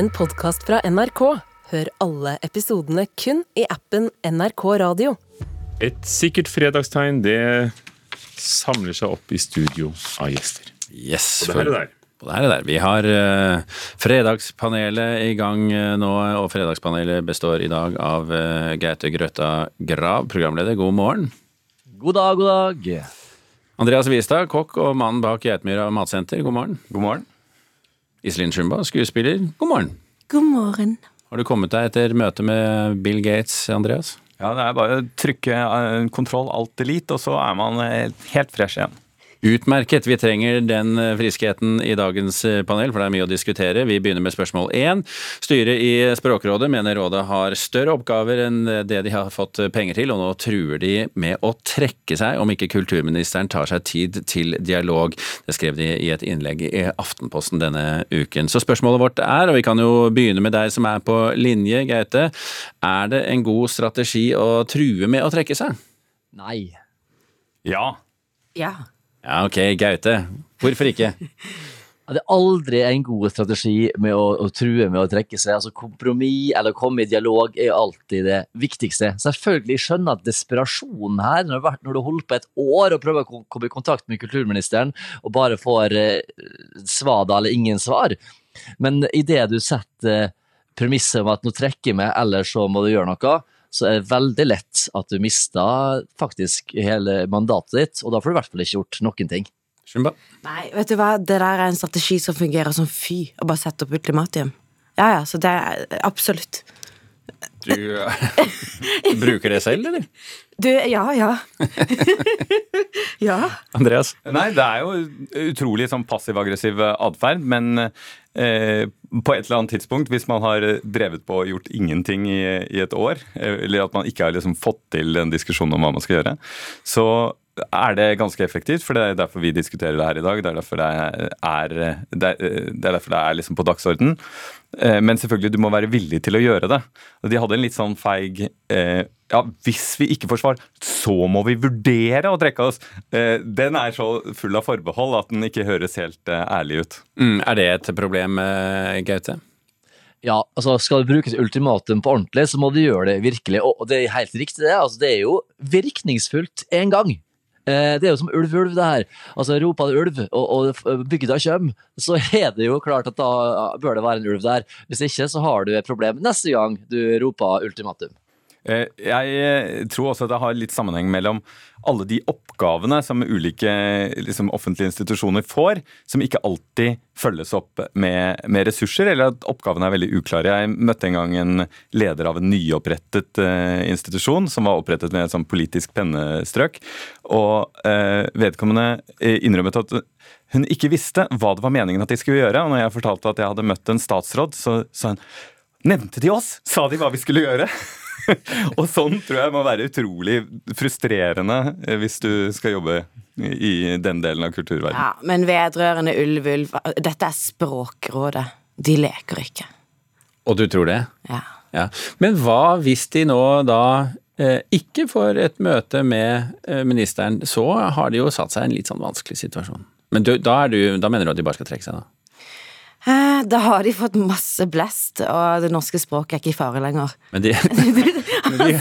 en podkast fra NRK. Hør alle episodene kun i appen NRK Radio. Et sikkert fredagstegn, det samler seg opp i studio av gjester. Yes. Og det her det der. Det er det der. Vi har uh, Fredagspanelet i gang uh, nå, og Fredagspanelet består i dag av uh, Gaute Grøtta Grav, programleder. God morgen. God dag, god dag. Andreas Wistad, kokk og mannen bak Geitmyra matsenter. God morgen. God morgen. Iselin Shumba, skuespiller. God morgen. God morgen. Har du kommet deg etter møtet med Bill Gates, Andreas? Ja, det er bare å trykke eh, kontroll alt delete, og så er man eh, helt fresh igjen. Utmerket. Vi trenger den eh, friskheten i dagens eh, panel, for det er mye å diskutere. Vi begynner med spørsmål én. Styret i Språkrådet mener rådet har større oppgaver enn det de har fått penger til, og nå truer de med å trekke seg om ikke kulturministeren tar seg tid til dialog. Det skrev de i et innlegg i Aftenposten denne uken. Så spørsmålet vårt er, og vi kan jo begynne med deg som er på linje, Gaute, er det en god strategi å true med å trekke seg? Nei. Ja. Ja. Ja, ok, Gaute. Hvorfor ikke? Det er aldri en god strategi med å, å true med å trekke seg. Altså Kompromiss eller komme i dialog er alltid det viktigste. Selvfølgelig skjønner jeg desperasjonen her, når du, har holdt på et år og prøver å komme i kontakt med kulturministeren og bare får eh, svada eller ingen svar. Men idet du setter premisset om at nå trekker jeg meg, eller så må du gjøre noe, så er det veldig lett at du mister faktisk hele mandatet ditt, og da får du i hvert fall ikke gjort noen ting. Shumba? Nei, vet du hva, det der er en strategi som fungerer som fy, å bare sette opp ultimatum. Ja, ja, så det er absolutt. Du bruker det selv, eller? Du, ja, ja. ja. Andreas? Nei, det er jo utrolig sånn passiv-aggressiv atferd, men eh, på et eller annet tidspunkt, hvis man har drevet på og gjort ingenting i, i et år, eh, eller at man ikke har liksom fått til en diskusjon om hva man skal gjøre, så er det ganske effektivt, for det er derfor vi diskuterer det her i dag. Det er derfor det er, det er, det er, derfor det er liksom på dagsorden. Eh, Men selvfølgelig, du må være villig til å gjøre det. De hadde en litt sånn feig eh, Ja, hvis vi ikke får svar, så må vi vurdere å trekke oss. Eh, Den er så full av forbehold at den ikke høres helt ærlig ut. Mm, er det et problem, Gaute? Ja, altså skal det brukes ultimatum på ordentlig, så må du gjøre det virkelig. Og det er helt riktig, det. Altså, det er jo virkningsfullt én gang. Eh, Det er jo som ulv-ulv, det her. Altså Roper det ulv, og, og bygda kommer, så er det jo klart at da bør det være en ulv der. Hvis ikke, så har du et problem neste gang du roper ultimatum. Eh, Jeg eh, tror også at det har litt sammenheng mellom alle de oppgavene som ulike liksom, offentlige institusjoner får, som ikke alltid følges opp med, med ressurser, eller at oppgavene er veldig uklare. Jeg møtte en gang en leder av en nyopprettet uh, institusjon, som var opprettet med et sånn politisk pennestrøk. Og uh, vedkommende eh, innrømmet at hun ikke visste hva det var meningen at de skulle gjøre. Og når jeg fortalte at jeg hadde møtt en statsråd, så sa hun Nevnte de oss? Sa de hva vi skulle gjøre? og sånn tror jeg må være utrolig frustrerende eh, hvis du skal jobbe i den delen av kulturverdenen. ja. Men vedrørende ulv-ulv, dette er Språkrådet. De leker ikke. Og du tror det? Ja. Ja. Men hva hvis de nå da eh, ikke får et møte med eh, ministeren, så har de jo satt seg i en litt sånn vanskelig situasjon. Men du, da, er du, da mener du at de bare skal trekke seg, da? Eh, Da har de fått masse blest, og det norske språket er ikke i fare lenger. Men de, men de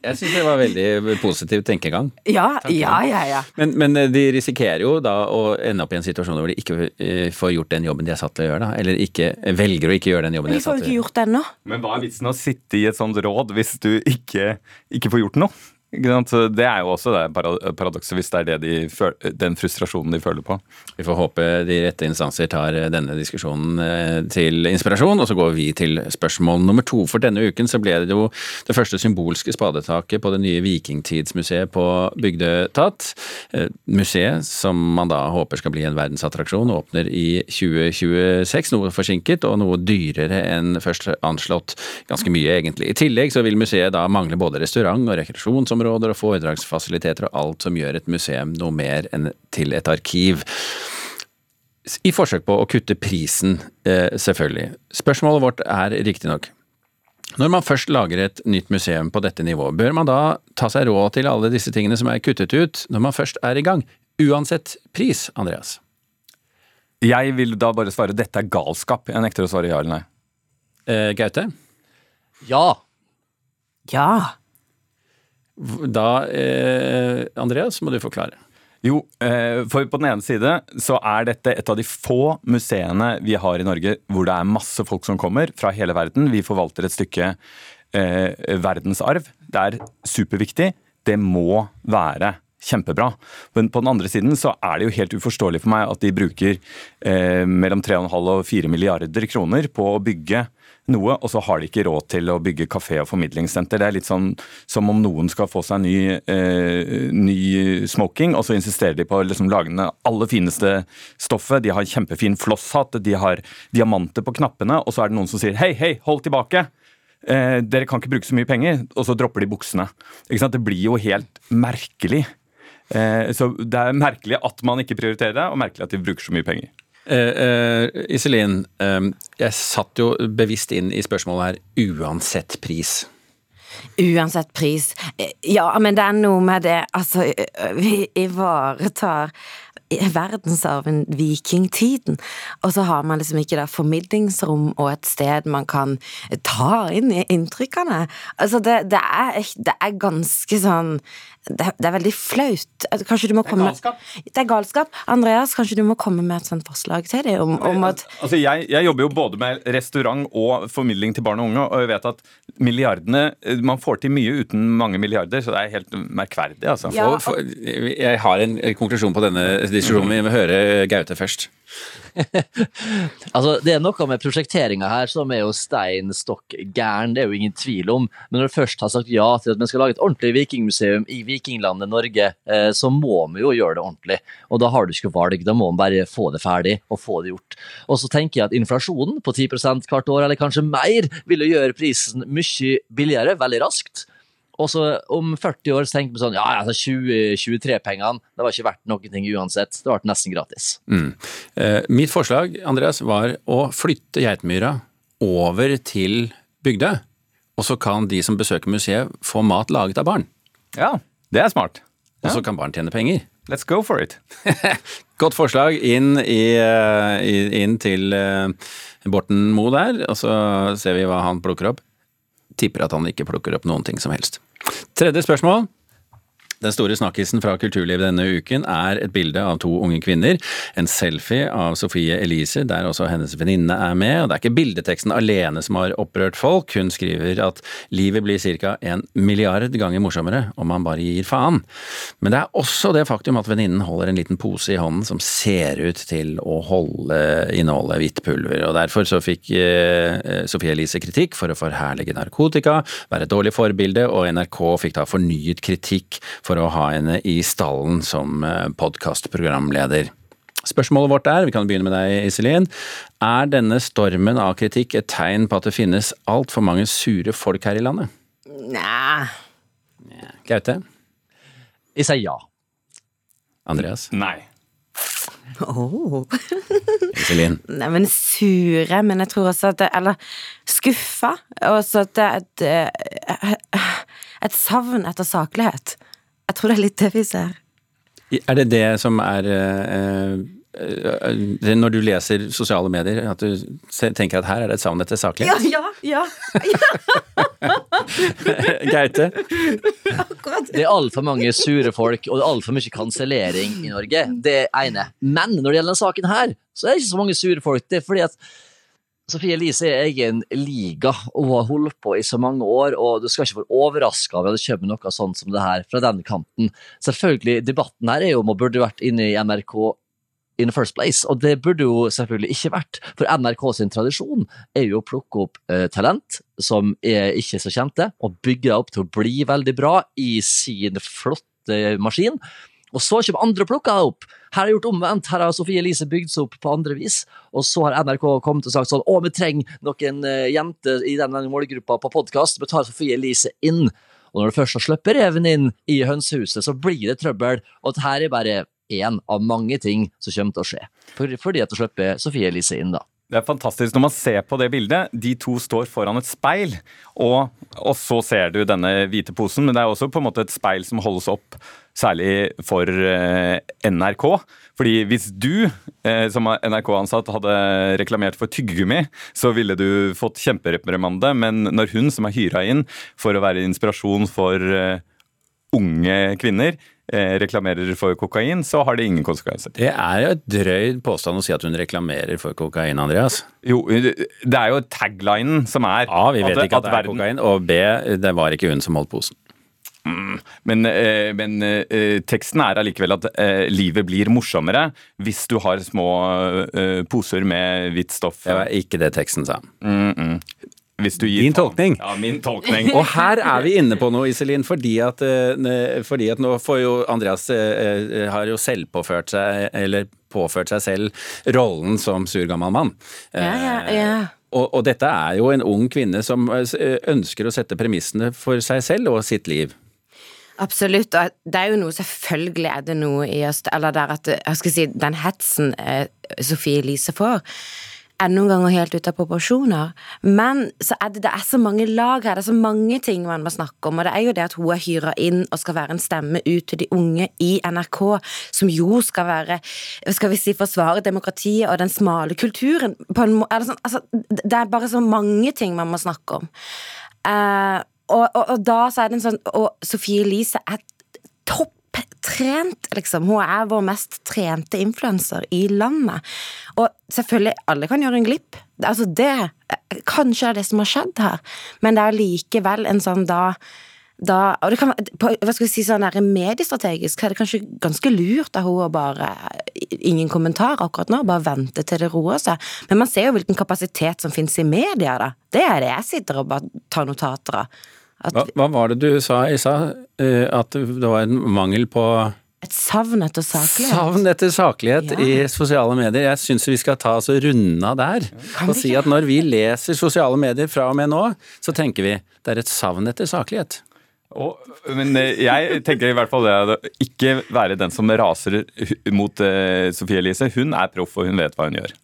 Jeg syns det var veldig positiv tenkegang. Ja, ja, ja, ja. Men, men eh, de risikerer jo da å ende opp i en situasjon hvor de ikke eh, får gjort den jobben de er satt til å gjøre, da. Eller ikke, velger å ikke gjøre den jobben de de er satt til å gjøre. gjort det ennå. Men hva er vitsen å sitte i et sånt råd hvis du ikke, ikke får gjort noe? Det er jo også det para- paradokset, hvis det er det de føler, den frustrasjonen de føler på. Vi får håpe de rette instanser tar eh, denne diskusjonen eh, til inspirasjon, og så går vi til spørsmål nummer to. For denne uken så ble det jo det første symbolske spadetaket på det nye Vikingtidsmuseet på Bygdø tatt. Eh, Museet, som man da håper skal bli en verdensattraksjon, åpner i 2026, noe forsinket og noe dyrere enn først anslått. Ganske mye, egentlig. I tillegg så vil museet da mangle både restaurant og rekreasjonsområder og foredragsfasiliteter og alt som gjør et museum noe mer enn til et arkiv. I forsøk på å kutte prisen, eh, selvfølgelig. Spørsmålet vårt er riktignok når man først lager et nytt museum på dette nivået, bør man da ta seg råd til alle disse tingene som er kuttet ut, når man først er i gang? Uansett pris, Andreas? Jeg vil da bare svare dette er galskap. Jeg nekter å svare ja eller nei. Eh, Gaute? Ja. Ja. Da, eh, Andreas, må du forklare. Jo, eh, for på den ene side så er dette et av de få museene vi har i Norge hvor det er masse folk som kommer fra hele verden. Vi forvalter et stykke eh, verdensarv. Det er superviktig. Det må være kjempebra. Men på den andre siden så er det jo helt uforståelig for meg at de bruker eh, mellom 3,5 og 4 milliarder kroner på å bygge noe, og så har de ikke råd til å bygge kafé og formidlingssenter. Det er litt sånn som om noen skal få seg ny, eh, ny smoking, og så insisterer de på å liksom lage det aller fineste stoffet. De har kjempefin flosshatt, de har diamanter på knappene, og så er det noen som sier hei, hei, hold tilbake. Eh, dere kan ikke bruke så mye penger, og så dropper de buksene. Det blir jo helt merkelig. Eh, så det er merkelig at man ikke prioriterer det, og merkelig at de bruker så mye penger. Eh, uh, Iselin, uh, jeg satt jo bevisst inn i spørsmålet her uansett pris. Uansett pris. Ja, men det er noe med det Altså, vi ivaretar verdensarven vikingtiden, og så har man liksom ikke da formidlingsrom og et sted man kan ta inn i inntrykkene. Altså, det, det, er, det er ganske sånn det, det, er veldig flaut. Kanskje du må komme Det er galskap. Det er galskap. Andreas, kanskje du må komme med et sånt forslag til dem om, om at Altså, jeg, jeg jobber jo både med restaurant og formidling til barn og unge, og jeg vet at milliardene Man får til mye uten mange milliarder, så det er helt merkverdig, altså. Ja. Og jeg har en konklusjon på denne diskusjonen. Vi må høre Gaute først. Altså, Det er noe med prosjekteringa her som er jo stein stokk gæren, det er jo ingen tvil om. Men når du først har sagt ja til at vi skal lage et ordentlig vikingmuseum i vikinglandet Norge, eh, så må vi jo gjøre det ordentlig. Og da har du ikke valg, da må vi bare få det ferdig og få det gjort. Og så tenker jeg at inflasjonen på 10 hvert år, eller kanskje mer, vil jo gjøre prisen mye billigere veldig raskt. Og så om 40 år så tenker vi sånn ja, altså 2023-pengene, det var ikke verdt noen ting uansett. Det ble nesten gratis. Mm. Eh, mitt forslag, Andreas, var å flytte Geitmyra over til Bygdøy. Og så kan de som besøker museet få mat laget av barn. Ja, det er smart. Og så kan barn tjene penger. Let's go for it. Godt forslag inn, i, eh, inn til eh, Borten Moe der, og så ser vi hva han plukker opp. Tipper at han ikke plukker opp noen ting som helst. Tredje spørsmål. Den store snakkisen fra kulturlivet denne uken er et bilde av to unge kvinner. En selfie av Sofie Elise, der også hennes venninne er med. Og det er ikke bildeteksten alene som har opprørt folk. Hun skriver at livet blir ca. en milliard ganger morsommere om man bare gir faen. Men det er også det faktum at venninnen holder en liten pose i hånden som ser ut til å holde innholdet hvitt pulver. Og derfor så fikk eh, Sofie Elise kritikk for å forherlige narkotika, være et dårlig forbilde, og NRK fikk da fornyet kritikk for å ha henne i stallen som podkastprogramleder. Spørsmålet vårt er, vi kan begynne med deg Iselin, er denne stormen av kritikk et tegn på at det finnes altfor mange sure folk her i landet? Nei. Gaute? Jeg sier ja. Andreas? Nei. Oh. Iselin? Nei, men sure, men jeg tror også at det Eller skuffa. Og så at det er et, eh, et savn etter saklighet. Jeg tror det er litt det vi ser. Er det det som er eh, eh, Når du leser sosiale medier, at du tenker at her er det et savn etter Ja, saklighet? ja, ja. Gaute? Akkurat. Det er altfor mange sure folk, og det er altfor mye kansellering i Norge. Det ene. Men når det gjelder denne saken her, så er det ikke så mange sure folk. Det er fordi at Sofie Elise er egen liga og har holdt på i så mange år, og du skal ikke være overraska over at det kommer noe sånt som det her fra den kanten. Selvfølgelig, debatten her er jo om hun burde vært inne i NRK in the first place, og det burde jo selvfølgelig ikke vært. For NRK sin tradisjon er jo å plukke opp eh, talent som er ikke så kjente, og bygge opp til å bli veldig bra i sin flotte maskin. Og så kommer andre og plukker det opp. Her er gjort omvendt. Her har Sofie Elise bygd seg opp på andre vis. Og så har NRK kommet og sagt sånn Å, vi trenger noen uh, jenter i den målgruppa på podkast. Vi tar Sofie Elise inn. Og når du først har sluppet reven inn i hønsehuset, så blir det trøbbel. Og dette er bare én av mange ting som kommer til å skje. Fordi at du slipper Sofie Elise inn, da. Det er fantastisk når man ser på det bildet. De to står foran et speil, og, og så ser du denne hvite posen. Men det er også på en måte et speil som holdes opp særlig for eh, NRK. Fordi hvis du eh, som NRK-ansatt hadde reklamert for tyggegummi, så ville du fått kjempereprimande, men når hun som er hyra inn for å være inspirasjon for eh, unge kvinner, reklamerer for kokain, så har det ingen konsekvenser. Det er jo et drøyd påstand å si at hun reklamerer for kokain, Andreas. Jo, det er jo taglinen som er A. Vi vet ikke at det er verden- kokain. Og B. Det var ikke hun som holdt posen. Men, eh, men eh, teksten er allikevel at eh, livet blir morsommere hvis du har små eh, poser med hvitt stoff. Det var ikke det teksten sa. Mm, mm. Hvis du gir Din tolkning. Ja, min tolkning. Og her er vi inne på noe, Iselin, fordi at, eh, fordi at nå får jo Andreas eh, har jo selv påført seg, eller påført seg selv, rollen som sur gammel mann. Ja, ja, ja. Og, og dette er jo en ung kvinne som ønsker å sette premissene for seg selv og sitt liv. Absolutt, og det er jo noe, selvfølgelig er det noe i oss, eller der at, jeg skal si, den hetsen eh, Sofie Elise får, er noen ganger helt ute av proporsjoner, men så er det, det er så mange lag her, det er så mange ting man må snakke om, og det er jo det at hun er hyra inn og skal være en stemme ut til de unge i NRK, som jo skal være, skal vi si, forsvare demokratiet og den smale kulturen, på en må, det, sånn, altså, det er bare så mange ting man må snakke om. Eh, og, og, og da er det en sånn Og Sofie Elise er topptrent, liksom. Hun er vår mest trente influenser i landet. Og selvfølgelig, alle kan gjøre en glipp. Altså, det Kanskje er det som har skjedd her, men det er likevel en sånn da da, og det kan, på, hva skal vi si, sånn der Mediestrategisk er det kanskje ganske lurt av henne å bare Ingen kommentar akkurat nå, bare vente til det roer seg. Men man ser jo hvilken kapasitet som finnes i media, da. Det er det jeg sitter og bare tar notater av. At Hva, hva var det du sa, Isa? Eh, At det var en mangel på Et savn etter saklighet. savn etter saklighet Ja. i sosiale medier. Jeg syns vi skal ta oss og runde av der. Og si at når vi leser sosiale medier fra og med nå, så tenker vi det er et savn etter saklighet. Og, men eh, jeg tenker i hvert fall det ikke være den som raser mot eh, Sofie Elise. Hun er proff, og hun vet hva hun gjør.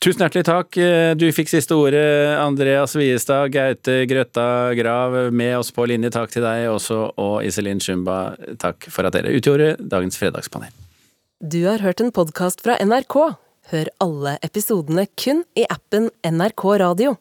Tusen hjertelig takk. Eh, Du fikk siste ordet, Andreas Viestad, Gaute Grøtta Grav, med oss på linje. Takk til deg også, og Iselin Shumba, takk for at dere utgjorde dagens fredagspanel. Du har hørt en podkast fra NRK. Hør alle episodene kun i appen NRK Radio.